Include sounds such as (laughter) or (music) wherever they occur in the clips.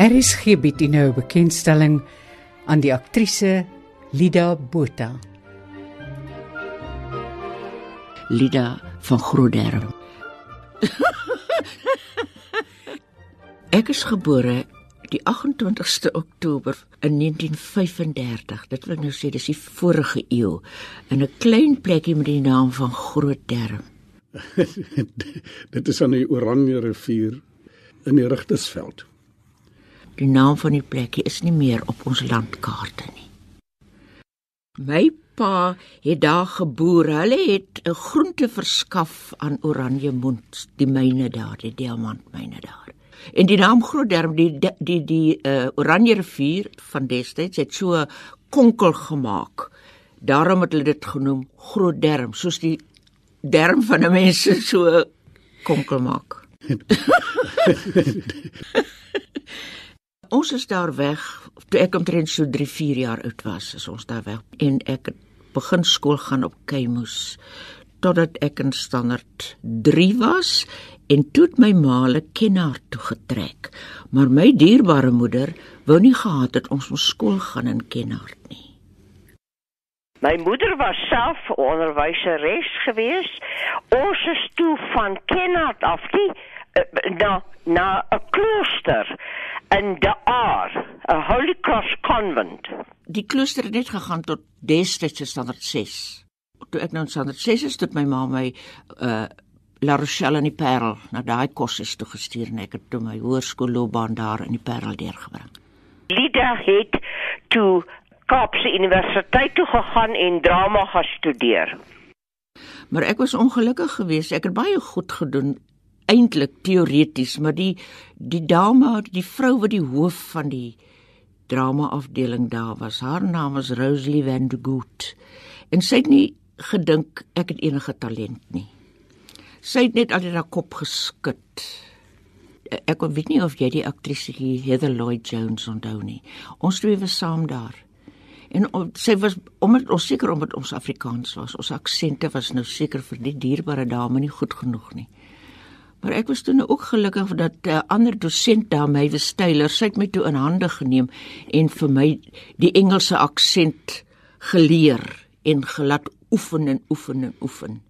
RSG bied nou 'n bekendstelling aan die aktrise Lida Botha. Lida van Grootderm. (laughs) Ek is gebore die 28ste Oktober in 1935. Dit wil nou sê dis die vorige eeu in 'n klein plekkie met die naam van Grootderm. (laughs) Dit is aan die Oranje rivier in die Rigtersveld. Die naam van die plekkie is nie meer op ons landkaarte nie. My pa het daar geboer. Hulle het 'n groente verskaf aan Oranje Mond, die myne daar, die diamantmyne daar. En die naam Grootderm, die die, die uh, Oranje rivier van destyds het so konkel gemaak. Daarom het hulle dit genoem Grootderm, soos die derm van 'n mens so konkel maak. (laughs) ons is daar weg toe ek omtrent so 3, 4 jaar oud was, is ons daar weg en ek begin skool gaan op Keimoes totdat ek in standaard 3 was en toe het my ma le kennaar toe getrek. Maar my dierbare moeder wou nie gehad het ons moet skool gaan in Kennaard nie. My moeder was self onderwyseres gewees. Ons is toe van Kennaard af uh, na na 'n klooster in De Aar, 'n Holy Cross Convent. Die klooster het net gegaan tot destyds standaard 6. Toe ek nou in standaard 6 is, het my ma my uh La Rochelle in die Parel na daai kursus toe gestuur en ek het toe my hoërskoolloopbaan daar in die Parel deurgebring. Lida het toe Kaapse Universiteit toe gegaan en drama gestudeer. Maar ek was ongelukkig geweest. Ek het baie goed gedoen eintlik teoreties, maar die die dame, die vrou wat die hoof van die drama afdeling daar was, haar naam was Rosalie van de Goot. En sy het nie gedink ek het enige talent nie. Sy het net altyd haar kop geskud. Ek weet nie of jy die aktrise Heather Lloyd Jones onthou nie. Ons twee was saam daar. En sy was omdat ons seker omdat ons Afrikaans was, ons aksente was nou seker vir die dierbare dame nie goed genoeg nie. Maar ek was toe nou ook gelukkig dat 'n uh, ander dosent daar my was Taylor, sy het my toe in hande geneem en vir my die Engelse aksent geleer en gelat oefen en oefen en oefen.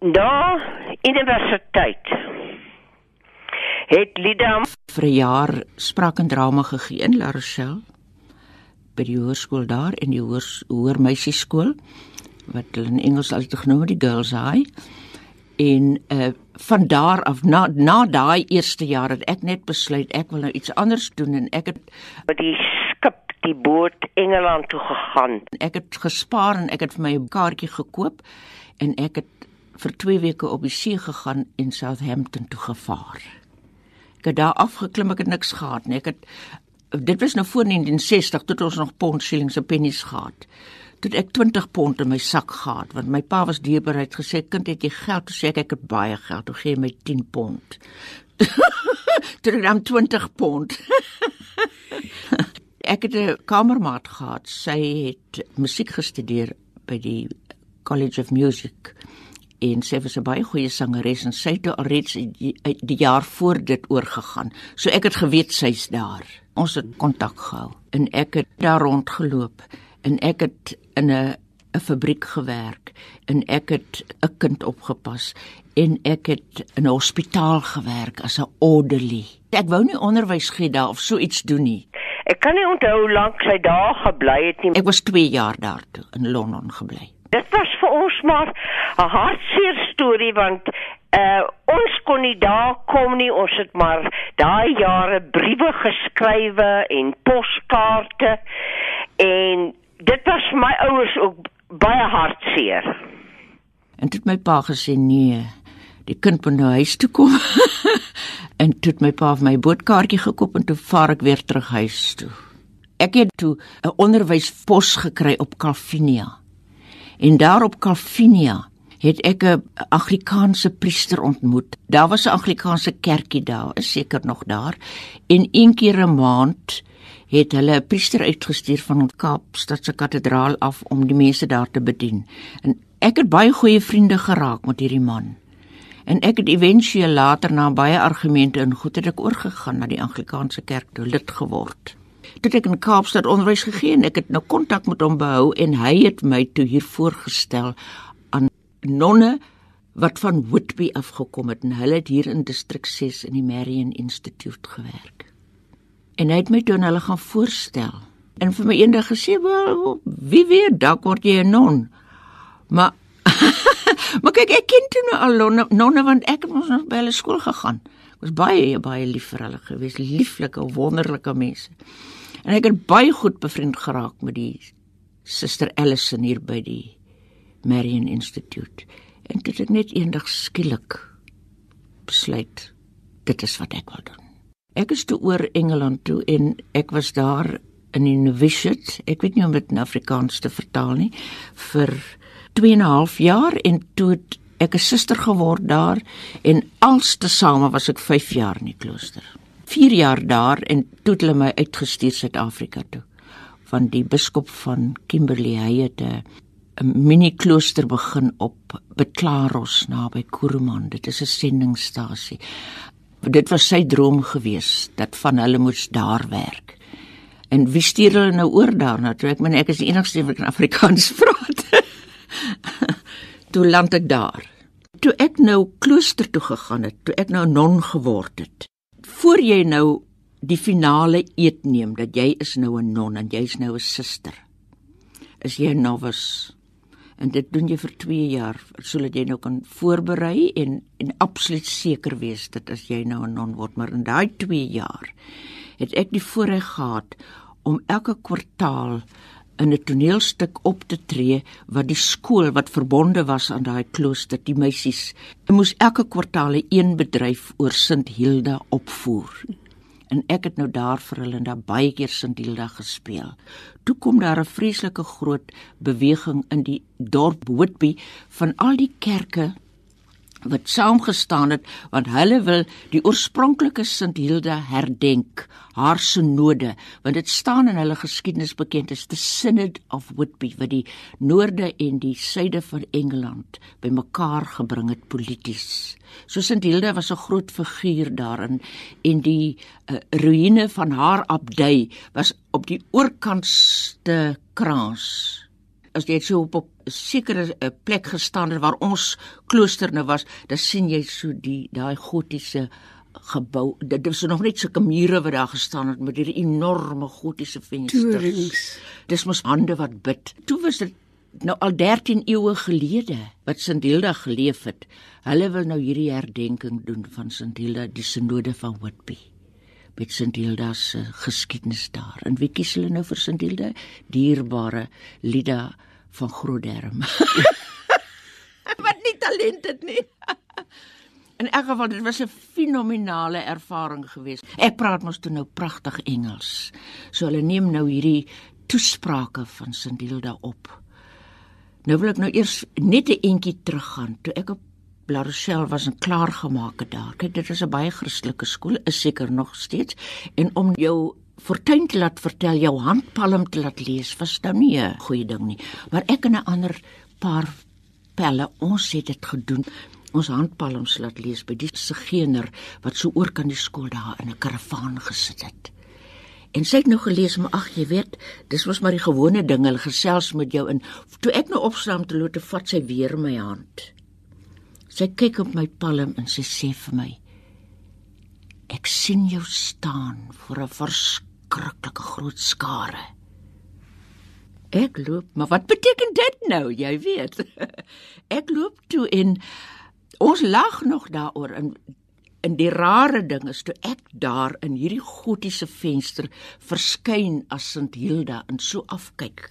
Na universiteit het Lida vir 'n jaar spraak en drama gegee in La Rochelle by die hoërskool daar en die hoër hoër meisieskool wat hulle in Engels altyd genoem het die Girls High en uh van daar af na na daai eerste jaar het ek net besluit ek wil nou iets anders doen en ek het by die skip die boot Engeland toe gegaan. Ek het gespaar en ek het vir my 'n kaartjie gekoop en ek het vir 2 weke op die see gegaan en Southampton toe gevaar. Ek het daar afgeklim, ek het niks gehad nie. Ek het dit was nou voor 1960 toe ons nog pond shillings en pennies gehad. Toe ek 20 pond in my sak gehad want my pa was dierbereid gesê kind het jy geld toe sê ek ek het baie geld toe gee my 10 pond. (laughs) toe ek dan 20 pond. (laughs) ek het 'n kamermaat gehad. Sy het musiek gestudeer by die College of Music en sy was 'n baie goeie sangeres en sy het alreeds die, die jaar voor dit oorgegaan. So ek het geweet sy's daar. Ons het kontak gehou en ek het daar rondgeloop en ek het in 'n 'n fabriek gewerk en ek het 'n kind opgepas en ek het in 'n hospitaal gewerk as 'n orderly. Ek wou nie onderwys gee daar of so iets doen nie. Ek kan nie onthou hoe lank sy daar gebly het nie. Ek was 2 jaar daar toe in Londen gebly. Dit was vir ons maar 'n hartseer storie want uh ons kon nie daar kom nie. Ons het maar daai jare briewe geskrywe en poskaarte en dit was my ouers ook baie hartseer. En dit my pa gesê nee, die kind moet nou huis toe kom. (laughs) en dit my pa vir my bootkaartjie gekoop en toe vaar ek weer terug huis toe. Ek het toe 'n onderwyspos gekry op Calvinia. En daar op Calvinia het ek 'n Afrikaanse priester ontmoet. Daar was 'n Afrikaanse kerkie daar, is seker nog daar. En een keer 'n maand het hulle 'n priester uitgestuur van Kaapstad se kathedraal af om die mense daar te bedien. En ek het baie goeie vriende geraak met hierdie man. En ek het éventueel later na baie argumente en goed het ek oorgegaan na die Anglikaanse kerk toe lid geword. Toe ek in Kaapstad onderwys gegee en ek het nou kontak met hom behou en hy het my toe hier voorgestel aan nonne wat van Whitby afgekom het en hulle het hier in distrik 6 in die Marian Institute gewerk. En hy het my toe aan hulle gaan voorstel. En vir my eendag gesê, "Wel, wie weet, dalk word jy 'n non." Maar (laughs) maar kyk, ek ken toe nou al nonne, nonne want ek het mos nog by hulle skool gegaan. Ek was baie baie lief vir hulle gewees, lieflike, wonderlike mense. En ek het baie goed bevriend geraak met die Suster Allison hier by die Marian Institute. En dit het net eendag skielik besluit dit is wat ek wil doen. Ek is toe oor Engeland toe en ek was daar in die novitiate, ek weet nie hoe om dit in Afrikaans te vertaal nie, vir 2 en 'n half jaar en toe het ek 'n suster geword daar en alstesame was ek 5 jaar in die klooster. 4 jaar daar en toe het hulle my uitgestuur Suid-Afrika toe. Van die biskop van Kimberley hy het 'n 'n mini klooster begin op Beklaros naby Kuruman. Dit is 'n sendingstasie. Dit was sy droom gewees dat van hulle moes daar werk. En wie stuur hulle nou oor daarna? Toe ek meen ek is die enigste wat kan Afrikaans (laughs) praat. toe land ek daar. Toe ek nou klooster toe gegaan het, toe ek nou non geword het. Voor jy nou die finale eet neem dat jy is nou 'n non en jy's nou 'n suster. Is jy 'n novice? En dit doen jy vir 2 jaar sodat jy nou kan voorberei en en absoluut seker wees dat as jy nou 'n non word. Maar in daai 2 jaar het ek die voorreg gehad om elke kwartaal in 'n toneelstuk op te tree wat die skool wat verbonde was aan daai klooster die meisies moes elke kwartaal 'n een bedryf oor Sint Hilda opvoer en ek het nou daar vir hulle daar baie keer Sint Hilda gespeel. Toe kom daar 'n vreeslike groot beweging in die dorp Whitby van al die kerke wat saamgestaan het want hulle wil die oorspronklike Sint Hilda herdenk, haar synode, want dit staan in hulle geskiedenis bekend as the Synod of Whitby wat die noorde en die suide van Engeland bymekaar gebring het polities. So Sint Hilda was 'n groot figuur daarin en die uh, ruïne van haar abdij was op die oorkantste kraans as jy so op 'n sekere eh, plek gestaan het waar ons klooster nou was, dan sien jy so die daai gotiese gebou. Dit was nog net sulke mure wat daar gestaan het met hierdie enorme gotiese vensters. Dis mos hande wat bid. Toe was dit nou al 13 eeue gelede wat Sint Hilda geleef het. Hulle wil nou hierdie herdenking doen van Sint Hilda, die synode van Whitby met Sint Hilda se geskiedenis daar. En wie kies hulle nou vir Sint Hilda? Dierbare Lida van Grootderm. (laughs) Wat nie talent het nie. In elk geval dit was 'n fenominale ervaring geweest. Ek praat mos toe nou pragtig Engels. So hulle neem nou hierdie toesprake van Sint Hilda op. Nou wil ek nou eers net 'n entjie teruggaan toe ek op La Rochelle was 'n klaargemaakte daar. Kyk, dit is 'n baie Christelike skool, is seker nog steeds. En om jou fortuin te laat vertel, jou handpalm te laat lees, was nou nie 'n goeie ding nie. Maar ek en 'n ander paar pelle, ons het dit gedoen. Ons handpalms laat lees by die segener wat so oor kan die skool daar in 'n karavaan gesit het. En sy het nou gelees, maar ag, jy weet, dis mos maar die gewone ding, hulle gesels met jou in. Toe ek nou opstaan te loop, vat sy weer my hand. Sy kyk op my palm en sy sê vir my: Ek sien jou staan voor 'n verskriklike groot skare. Ek loop, maar wat beteken dit nou? Jy weet. (laughs) Ek loop toe en ons lag nog daaroor en in die rare ding is toe ek daar in hierdie gotiese venster verskyn as Sint Hilda en so afkyk.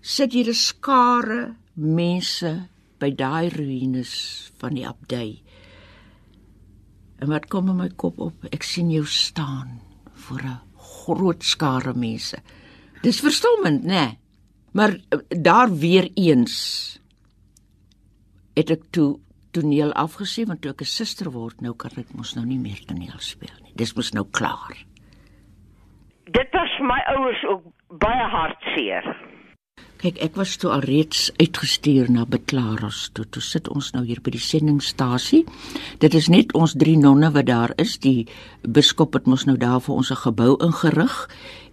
Sit hier 'n skare mense by daai ruïnes van die abdij. En wat kom in my kop op? Ek sien jou staan voor 'n groot skare mense. Dis verstommend, né? Nee? Maar eh, daar weer eens het ek toe toneel afgesien want toe ek 'n suster word, nou kan ek mos nou nie meer toneel speel nie. Dis mos nou klaar. Dit was my ouers ook baie hartseer. Kyk, ek was toe alreeds uitgestuur na Beklaros toe. Toe sit ons nou hier by die sendingstasie. Dit is net ons drie nonne wat daar is. Die biskop het mos nou daar vir ons 'n gebou ingerig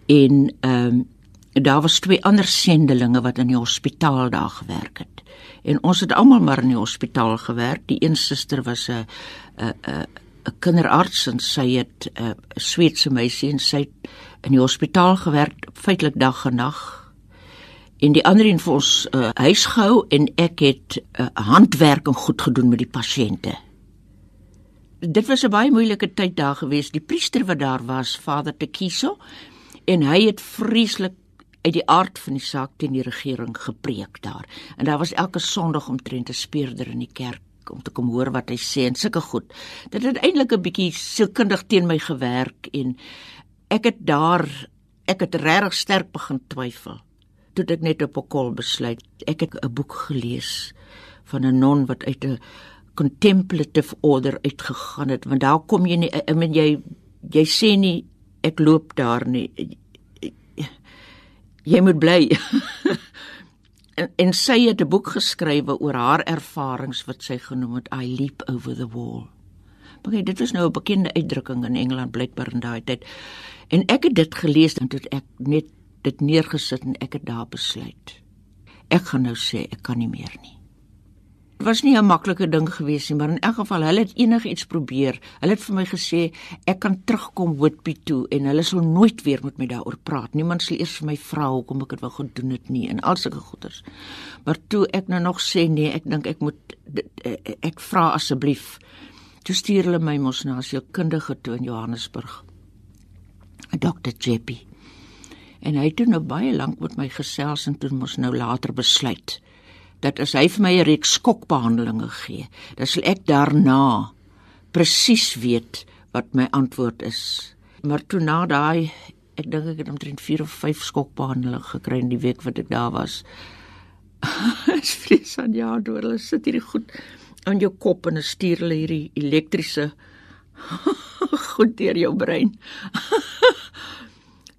en ehm um, daar was twee ander sendelinge wat in die hospitaal daar gewerk het. En ons het almal maar in die hospitaal gewerk. Die een suster was 'n 'n 'n kinderarts en sy het 'n uh, Sweedse meisie en sy het in die hospitaal gewerk feitelik dag en nag. En die ander een vir ons uh, huis gehou en ek het uh, handwerk en goed gedoen met die pasiënte. Dit was 'n baie moeilike tyd daar gewees. Die priester wat daar was, Vader Tekiso, en hy het vreeslik uit die aard van die saak teen die regering gepreek daar. En daar was elke Sondag omtrent 'n speurder in die kerk om te kom hoor wat hy sê en sulke goed. Dit het eintlik 'n bietjie sielkundig teen my gewerk en ek het daar ek het regtig sterk begin twyfel. Toe ek net op 'n kol besluit, ek het 'n boek gelees van 'n non wat uit 'n contemplative order uitgegaan het, want daar kom jy nie I mean jy jy sê nie ek loop daar nie. Jy moet bly. (laughs) en, en sy het 'n boek geskrywe oor haar ervarings wat sy genoem het I leap over the wall. Maar dit was nou 'n bekende uitdrukking in Engeland blykbaar in daai tyd. En ek het dit gelees en toe ek net dit neergesit en ek het daar besluit. Ek gaan nou sê ek kan nie meer nie. Dit was nie 'n maklike ding gewees nie, maar in elk geval hulle het enigiets probeer. Hulle het vir my gesê ek kan terugkom Whitby toe en hulle sal nooit weer met my daaroor praat. Niemand sal eers vir my vra hoekom ek dit wou gedoen het nie en al sulke goeters. Maar toe ek nou nog sê nee, ek dink ek moet ek, ek vra asseblief. Toe stuur hulle my mos na 'n sielkundige toe in Johannesburg. Dr. Jeppy. En hy het nou baie lank met my gesels en toe mos nou later besluit dat as hy vir my 'n reeks skokbehandelinge gee, dan sal ek daarna presies weet wat my antwoord is. Maar toe na daai ek dink ek het omtrent 4 of 5 skokbehandelings gekry in die week wat ek daar was. (laughs) Ek vrees aan ja, deur hulle sit hierdie goed aan jou kop en stuur hulle hierdie elektriese (laughs) goed deur jou brein. (laughs)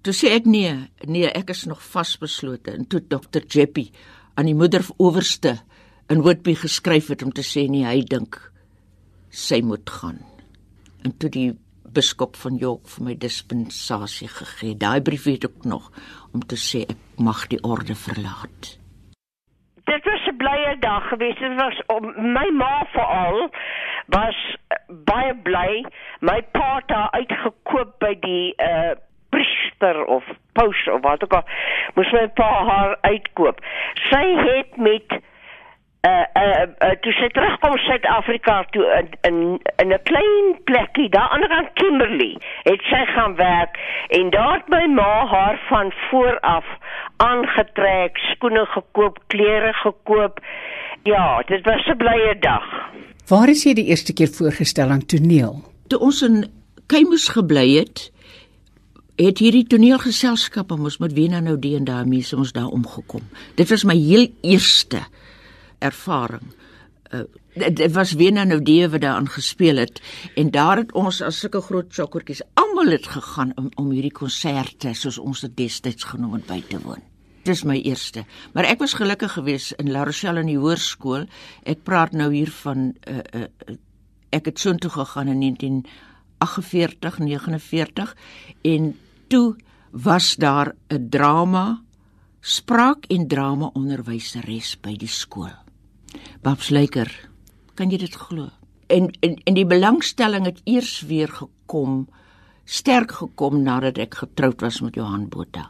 toe sê ek nee, nee, ek is nog vasbeslote en toe dokter Jeppy aan die moeder owerste in Whitby geskryf het om te sê nee, hy dink sy moet gaan. En toe die biskop van York vir my dispensasie gegee. Daai brief het ek nog om te sê ek mag die orde verlaat. Dit was 'n blye dag geweest. Dit was om my ma veral was baie bly. My pa het uitgekoop by die uh priester of paus of wat ook al moes my pa haar uitkoop. Sy het met uh uh, uh toe sy terugkom Suid-Afrika toe in in in 'n klein plekkie daar aan die kant Kimberley het sy gaan werk en daar het my ma haar van voor af aangetrek, skoene gekoop, klere gekoop. Ja, dit was 'n blye dag. Waar is jy die eerste keer voorgestel aan toneel? Toe ons in Keimus gebly het, het hierdie toneelgeselskappe mos met Wena nou die en daai mense ons daar omgekom. Dit was my heel eerste ervaring. Uh, dit was Wena nou die wat daaraan gespeel het en daar het ons as sulke groot chokkertjies almal het gegaan om om hierdie konserte soos ons dit destyds genoem het by te woon. Dis my eerste. Maar ek was gelukkig geweest in La Rochelle in die hoërskool. Ek praat nou hier van uh, uh, ek het soontoe gegaan in 1948 49 en toe was daar 'n drama spraak en drama onderwyseres by die skool. Babs Leiker, kan jy dit glo? En, en en die belangstelling het eers weer gekom, sterk gekom nadat ek getroud was met Johan Botha.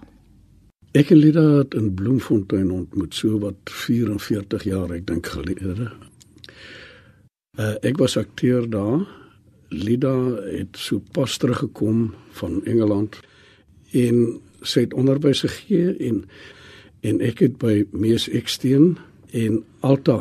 Ek en Lida het in Bloemfontein ontmoet so wat 44 jaar ek dink gelede. Uh, ek was akteur daar. Lida het so pas teruggekom van Engeland en sy het onderwys gegee en en ek het by Mees Eksteen en Alta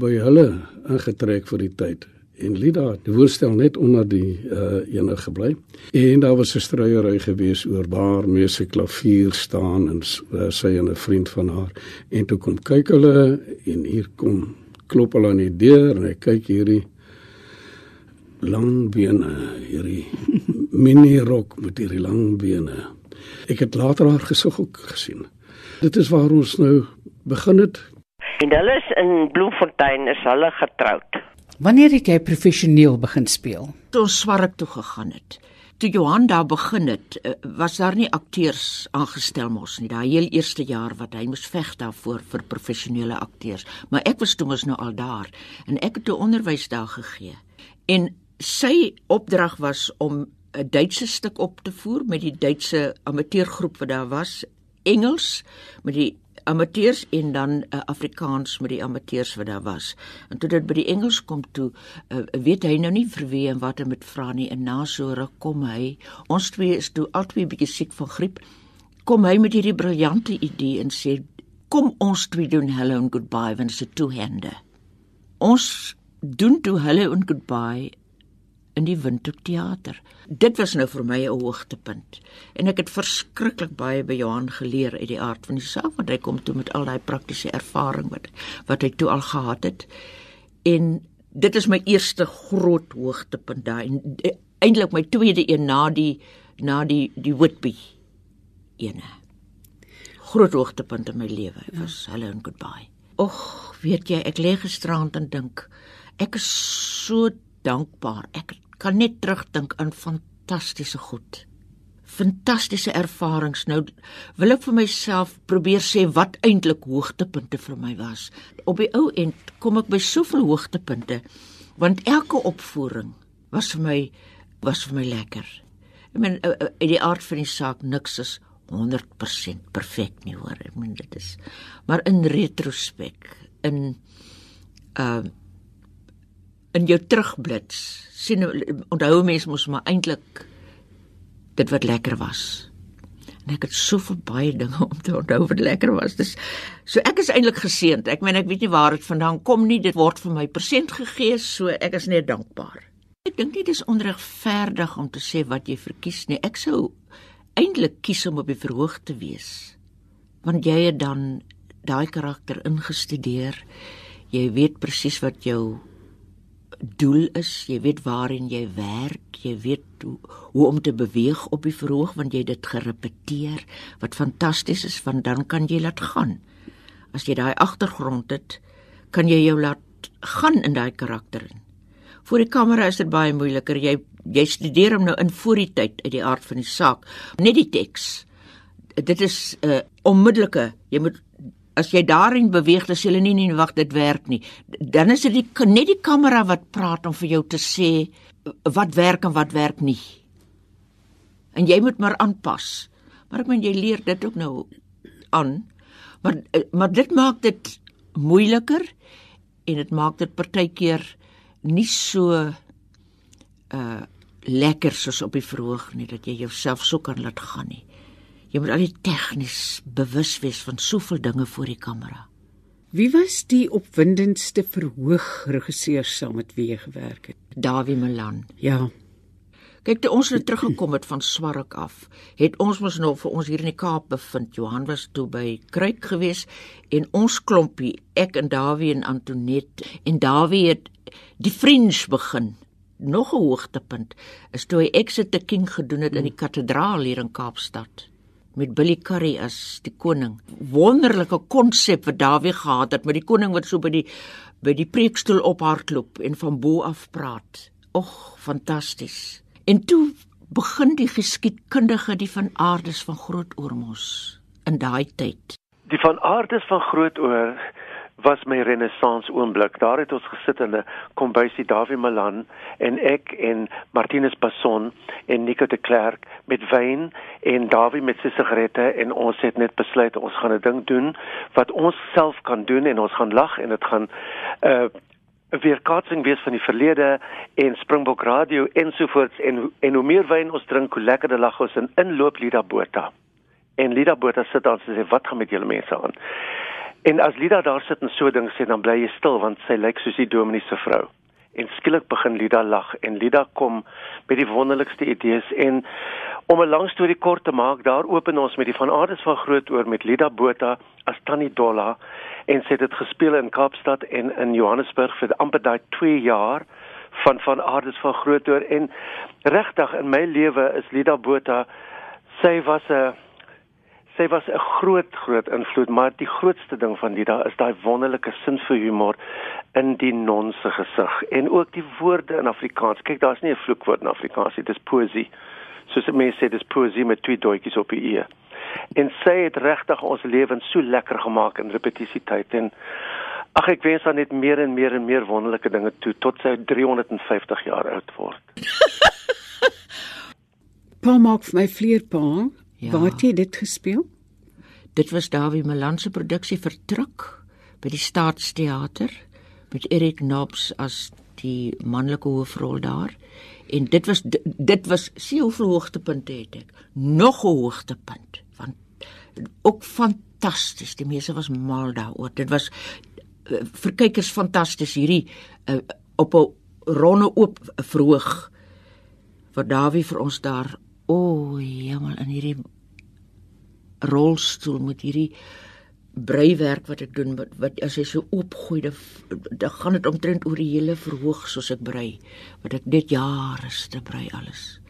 by hulle ingetrek vir die tyd. En Lida het die woordstel net onder die uh ene gebly. En daar was 'n struiery gewees oor waar Mees se klavier staan en uh, sy en 'n vriend van haar. En toe kom kyk hulle en hier kom klop hulle aan die deur en ek kyk hierdie lang bene hierdie (laughs) mini rok met hierdie lang bene Ek het later haar gesig ook gesien. Dit is waar ons nou begin dit En hulle is in Bloemfontein is hulle getroud. Wanneer het jy professioneel begin speel? Toe Swark toe gegaan het. Toe Johan daar begin het, eh, was daar nie akteurs aangestel mos nie. Daai heel eerste jaar wat hy moes veg daarvoor vir professionele akteurs. Maar ek was toe mos nou al daar en ek het toe onderwys daar gegee. En sy opdrag was om 'n Duitse stuk op te voer met die Duitse amateurgroep wat daar was, Engels met die amateurs en dan uh, Afrikaans met die amateurs wat daar was. En toe dit by die Engels kom toe, uh, weet hy nou nie vir wie en wat hy met vra nie en na so ruk kom hy. Ons twee is toe albei bietjie siek van griep. Kom hy met hierdie briljante idee en sê kom ons twee doen hello and goodbye want dit is 'n two-hander. Ons doen toe hello and goodbye in die Windhoek teater. Dit was nou vir my 'n hoogtepunt. En ek het verskriklik baie by Johan geleer uit die aard van die saak want hy kom toe met al daai praktiese ervaring wat wat hy toe al gehad het. En dit is my eerste groot hoogtepunt daai en eh, eintlik my tweede een na die na die die Whitby ene. Groot hoogtepunt in my lewe was ja. hello and goodbye. Och, weet jy, ek lê gisterand en dink ek is so dankbaar. Ek kan net terugdink aan fantastiese goed. Fantastiese ervarings. Nou wil ek vir myself probeer sê wat eintlik hoogtepunte vir my was. Op die ou end kom ek by soveel hoogtepunte want elke opvoering was vir my was vir my lekker. Ek meen eh, eh, die aard van die saak niks is 100% perfek nie hoor. Ek meen dit is maar in retrospek in uh in jou terugblits. Sien onthou mense mos maar eintlik dit wat lekker was. En ek het soveel baie dinge om te onthou wat lekker was. Dis so ek is eintlik geseënd ek meen ek weet nie waar dit vandaan kom nie. Dit word vir my persent gegee so ek is net dankbaar. Ek dink nie dis onregverdig om te sê wat jy verkies nie. Ek sou eintlik kies om op die verhoog te wees. Want jy het dan daai karakter ingestudeer. Jy weet presies wat jou doel is, jy weet waarheen jy werk, jy weet hoe, hoe om te beweeg op die verhoog want jy dit gerepeteer. Wat fantasties is, want dan kan jy laat gaan. As jy daai agtergrond het, kan jy jou laat gaan in daai karakter in. Voor die kamera is dit baie moeiliker. Jy jy studeer hom nou in voor die tyd uit die aard van die saak. Net die teks. Dit is 'n uh, onmiddellike. Jy moet as jy daarin beweeg, dan sê hulle nie nee wag, dit werk nie. Dan is dit die, net die kamera wat praat om vir jou te sê wat werk en wat werk nie. En jy moet maar aanpas. Maar ek meen jy leer dit ook nou aan. Maar maar dit maak dit moeiliker en dit maak dit partykeer nie so uh lekker soos op die verhoog nie dat jy jouself so kan laat gaan nie. Jy moet al die tegnies bewus wees van soveel dinge voor die kamera. Wie was die opwindendste verhoog regisseur saam met wie jy gewerk het? Dawie Milan. Ja. Kyk, toe ons het teruggekom het van Swark af, het ons mos nog vir ons hier in die Kaap bevind. Johan was toe by Kruik gewees en ons klompie, ek en Dawie en Antonet en Dawie het die French begin. Nog 'n hoogtepunt is toe hy Exit the King gedoen het in die kathedraal hier in Kaapstad met Billy Curry as die koning. Wonderlike konsep wat Dawie gehad het met die koning wat so by die by die preekstoel ophardloop en van bo af praat. Och, fantasties. En toe begin die geskiedkundige die van aardes van Groot Oormos in daai tyd. Die van aardes van Groot Oor was my renessans oomblik. Daar het ons gesit in 'n kombuisie Dawie Malan en ek en Martinus Passon en Nico de Klerk met wyn en Dawie met sy sigarette en ons het net besluit ons gaan 'n ding doen wat ons self kan doen en ons gaan lag en dit gaan 'n uh, 'n weerkaatsing wees van die verlede en Springbok Radio ensovoorts en en hoe meer wyn ons drink hoe lekkerder lag ons en inloop Lida Botha. En Lida Botha sit daar en sê wat gaan met julle mense aan? En as Lida daar sit en so ding sê, dan bly jy stil want sy lyk soos die dominee se vrou. En skielik begin Lida lag en Lida kom met die wonderlikste idees. En om 'n lang storie kort te maak, daar open ons met die van Aardes van Grootoor met Lida Botha as Tannie Dolla. En sy het dit gespeel in Kaapstad en in Johannesburg vir amper daai 2 jaar van van Aardes van Grootoor en regtig in my lewe is Lida Botha sy was 'n sy was 'n groot groot invloed, maar die grootste ding van die daar is daai wonderlike sin vir humor in die non se gesig en ook die woorde in Afrikaans. Kyk, daar's nie 'n vloekwoord in Afrikaans nie, dis poesie. Soos mense sê, dis poesie met twee doetjies op die e. En sy het regtig ons lewens so lekker gemaak in repetisietyd en ag ek wens aan net meer en meer en meer wonderlike dinge toe tot sy 350 jaar oud word. (laughs) Pa maak vir my vleerpaal. Ja. Waar het jy dit gespeel? Dit was Dawie Malan se produksie vertruk by die Staatsteater met Erik Knobs as die manlike hoofrol daar. En dit was dit was se hoogtepunt het ek. Nog 'n hoogtepunt want ook fantasties. Die mense was mal daaroor. Dit was uh, vir kykers fantasties hierdie uh, op 'n ronde oop verhoog wat Dawie vir ons daar O, oh, hemel in hierdie rolstoel met hierdie breiwerk wat ek doen wat, wat as jy so oopgooi dan gaan dit omtrent oor die hele verhoog soos ek brei wat ek net jare te brei alles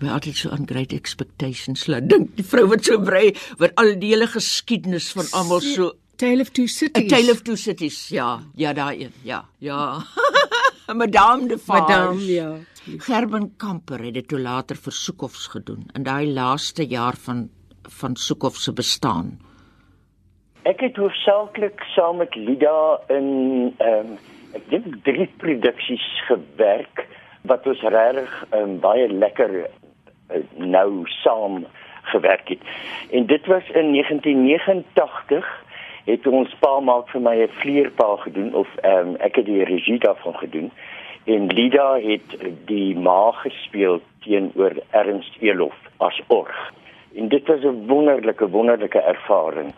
my altyd so aan great expectations laat dink die vrou wat so brei wat al die hele geskiedenis van almal so Tale of Two Cities. A Tale of Two Cities. Ja, ja daai een. Ja, ja. (laughs) Madame de Fage. Madame, ja. Gerben Kamper het dit toe later vir Soekhofs gedoen in daai laaste jaar van van Soekhof se bestaan. Ek het hoofsaaklik saam met Lida in ehm um, ek dink drie produksies gewerk wat ons regtig um, baie lekker uh, nou saam gewerk het. En dit was in 1989 het ons pa maak vir my 'n vleerpaal gedoen of um, ek het die regie daarvan gedoen en Lida het die ma gespeel teenoor Ernst Elof as org. En dit was 'n wonderlike wonderlike ervaring.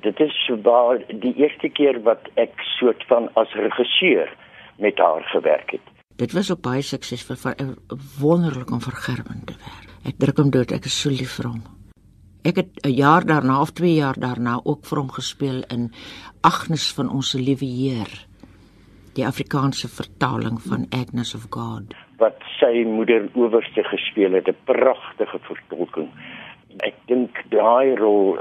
Dit is waar die eerste keer wat ek soort van as regisseur met haar gewerk het. Dit was ook baie suksesvol vir 'n wonderlik om vir Gerben te werk. Ek druk hom dood, ek is so lief vir hom. Ek het 'n jaar daarna of 2 jaar daarna ook vir hom gespeel in Agnes van ons liewe Heer die Afrikaanse vertaling van Agnes of God wat sy moeder owerste gespeel het 'n pragtige vertolking ek dink daai rol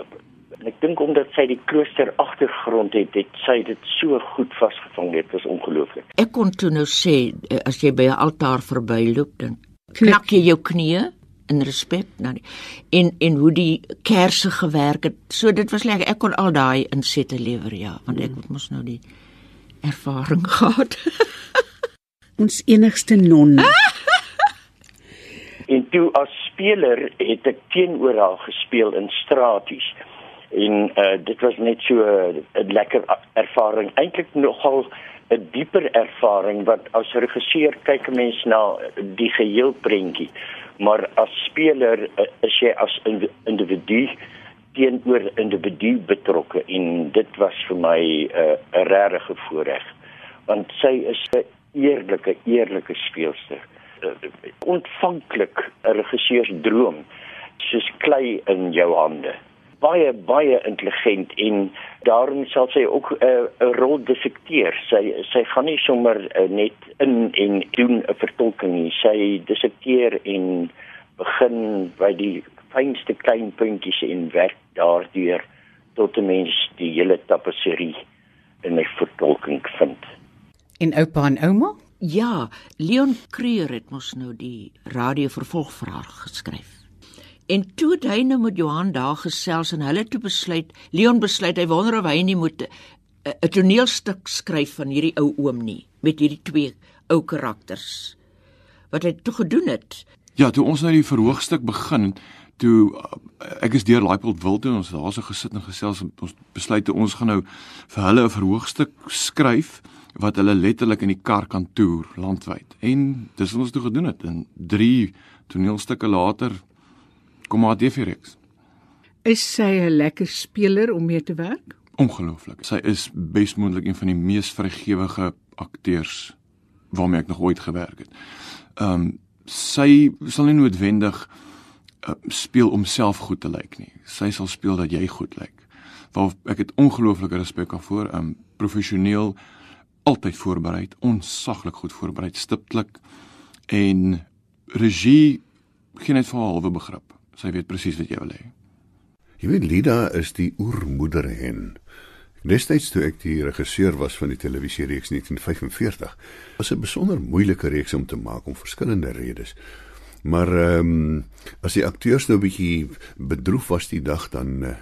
ek dink omdat sy die klooster agtergrond het het sy dit so goed vasgevang. Dit was ongelooflik. Ek kon toe nou sê as jy by 'n altaar verbyloop dan knak jy jou knieë in respek. Nou en en hoe die kerse gewerk het. So dit was lekker. Ek kon al daai insette lewer ja want ek moet mos nou die ervaring (laughs) gehad. Ons enigste non. en toe as speler het ek teenoor haar gespeel in Straties. En uh, dit was net so 'n lekker ervaring, eintlik nogal 'n dieper ervaring wat as regisseur kyk 'n mens na die geheel prentjie, maar as speler uh, is jy as individu teenoor individu betrokke. En dit was vir my 'n uh, regte voorreg want sy is 'n eerlike eerlike speelster ontvanklik 'n regisseur se droom soos klei in jou hande baie baie intelligent en daarom sal sy ook 'n uh, rol dissekteer sy sy gaan nie sommer uh, net in en doen 'n vertolking nie sy dissekteer en begin by die fynste klein puntjies en werk daardeur tot 'n mens die hele tapisserie in 'n vertolking vind. En oupa en ouma? Ja, Leon Creer het mos nou die radio vervolg vir haar geskryf. En toe het hy nou met Johan daar gesels en hulle toe besluit, Leon besluit hy wonder of hy nie moet 'n toneelstuk skryf van hierdie ou oom nie met hierdie twee ou karakters. Wat hy toe gedoen het. Ja, toe ons nou die verhoogstuk begin, toe uh, ek is deur Laipold wil toe ons daar so gesit en gesels en ons besluit toe ons gaan nou vir hulle 'n verhoogstuk skryf wat hulle letterlik in die kar kan toer landwyd. En dis wat ons toe gedoen het en 3 toneelstukke later kom maar reeks. Is sy 'n lekker speler om mee te werk? Ongelooflik. Sy is besmoontlik een van die mees vrygewige akteurs waarmee ek nog ooit gewerk het. Ehm um, sy sal nie noodwendig uh, speel om self goed te lyk nie. Sy sal speel dat jy goed lyk. Waar ek het ongelooflike respek daarvoor, um professioneel altyd voorberei, onsaglik goed voorberei, stiptelik en regie geen net vir halwe begrip. Sy weet presies wat jy wil hê. Jy weet Lida is die oermoeder hen. Destyds toe ek die regisseur was van die televisiereeks 1945, was 'n besonder moeilike reeks om te maak om verskillende redes. Maar ehm um, as die akteurs nou 'n bietjie bedroef was die dag dan uh,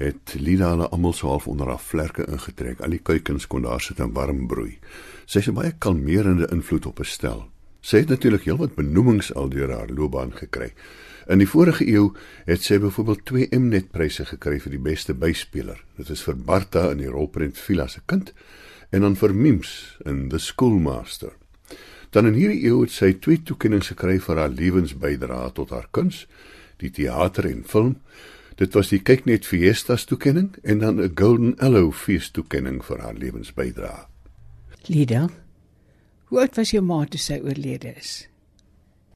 het Lida hulle almal so half onder haar vlerke ingetrek. Al die kuikens kon daar sit en warm broei. Sy het 'n baie kalmerende invloed op 'n stel. Sy het natuurlik heelwat benoemings al deur haar loopbaan gekry. In die vorige eeu het sy byvoorbeeld twee Mnet-pryse gekry vir die beste byspeler. Dit is vir Barta in die rolprent Villa se kind en dan vir Mims in The Schoolmaster. Dan in hierdie eeu het sy twee toekenninge gekry vir haar lewensbydrae tot haar kuns, die teater en film. Dit was die Kyknet Fiestas toekenning en dan 'n Golden Arrow fees toekenning vir haar lewensbydrae. Lida, hoe oud was jou ma toe sy oorlede is?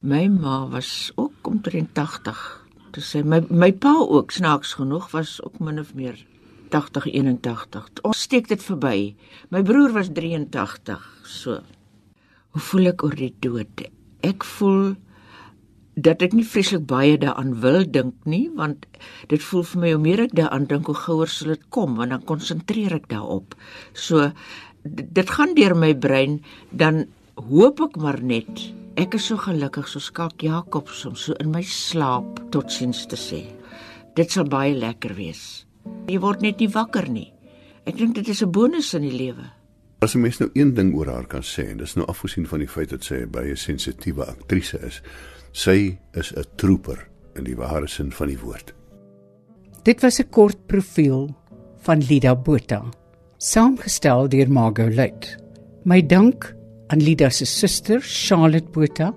My ma was ook omtrent 80. Dis sy my my pa ook snaaks genoeg was ook min of meer 80 81. Ons steek dit verby. My broer was 83. So. Hoe voel ek oor die dood? Ek voel dat ek nie vreeslik baie daaraan wil dink nie, want dit voel vir my hoe meer ek daaraan dink, hoe gouer sal dit kom, want dan konsentreer ek daarop. So dit gaan deur my brein, dan hoop ek maar net Ek is so gelukkig so skalk Jakobs om so in my slaap totsiens te sê. Dit sal baie lekker wees. Jy word net nie wakker nie. Ek dink dit is 'n bonus in die lewe. As 'n mens nou een ding oor haar kan sê, en dis nou afgesien van die feit dat sy 'n baie sensitiewe aktrise is, sy is 'n trooper in die ware sin van die woord. Dit was 'n kort profiel van Lida Botha, saamgestel deur Margot Luit. My dank aan Lida se suster Charlotte Botha,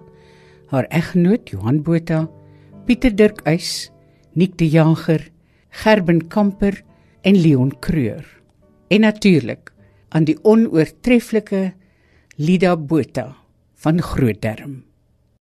haar egnoot Johan Botha, Pieter Dirk Uys, Nick de Jager, Gerben Kamper en Leon Creur. En natuurlik aan die onoortreffelike Lida Botha van Grootderm.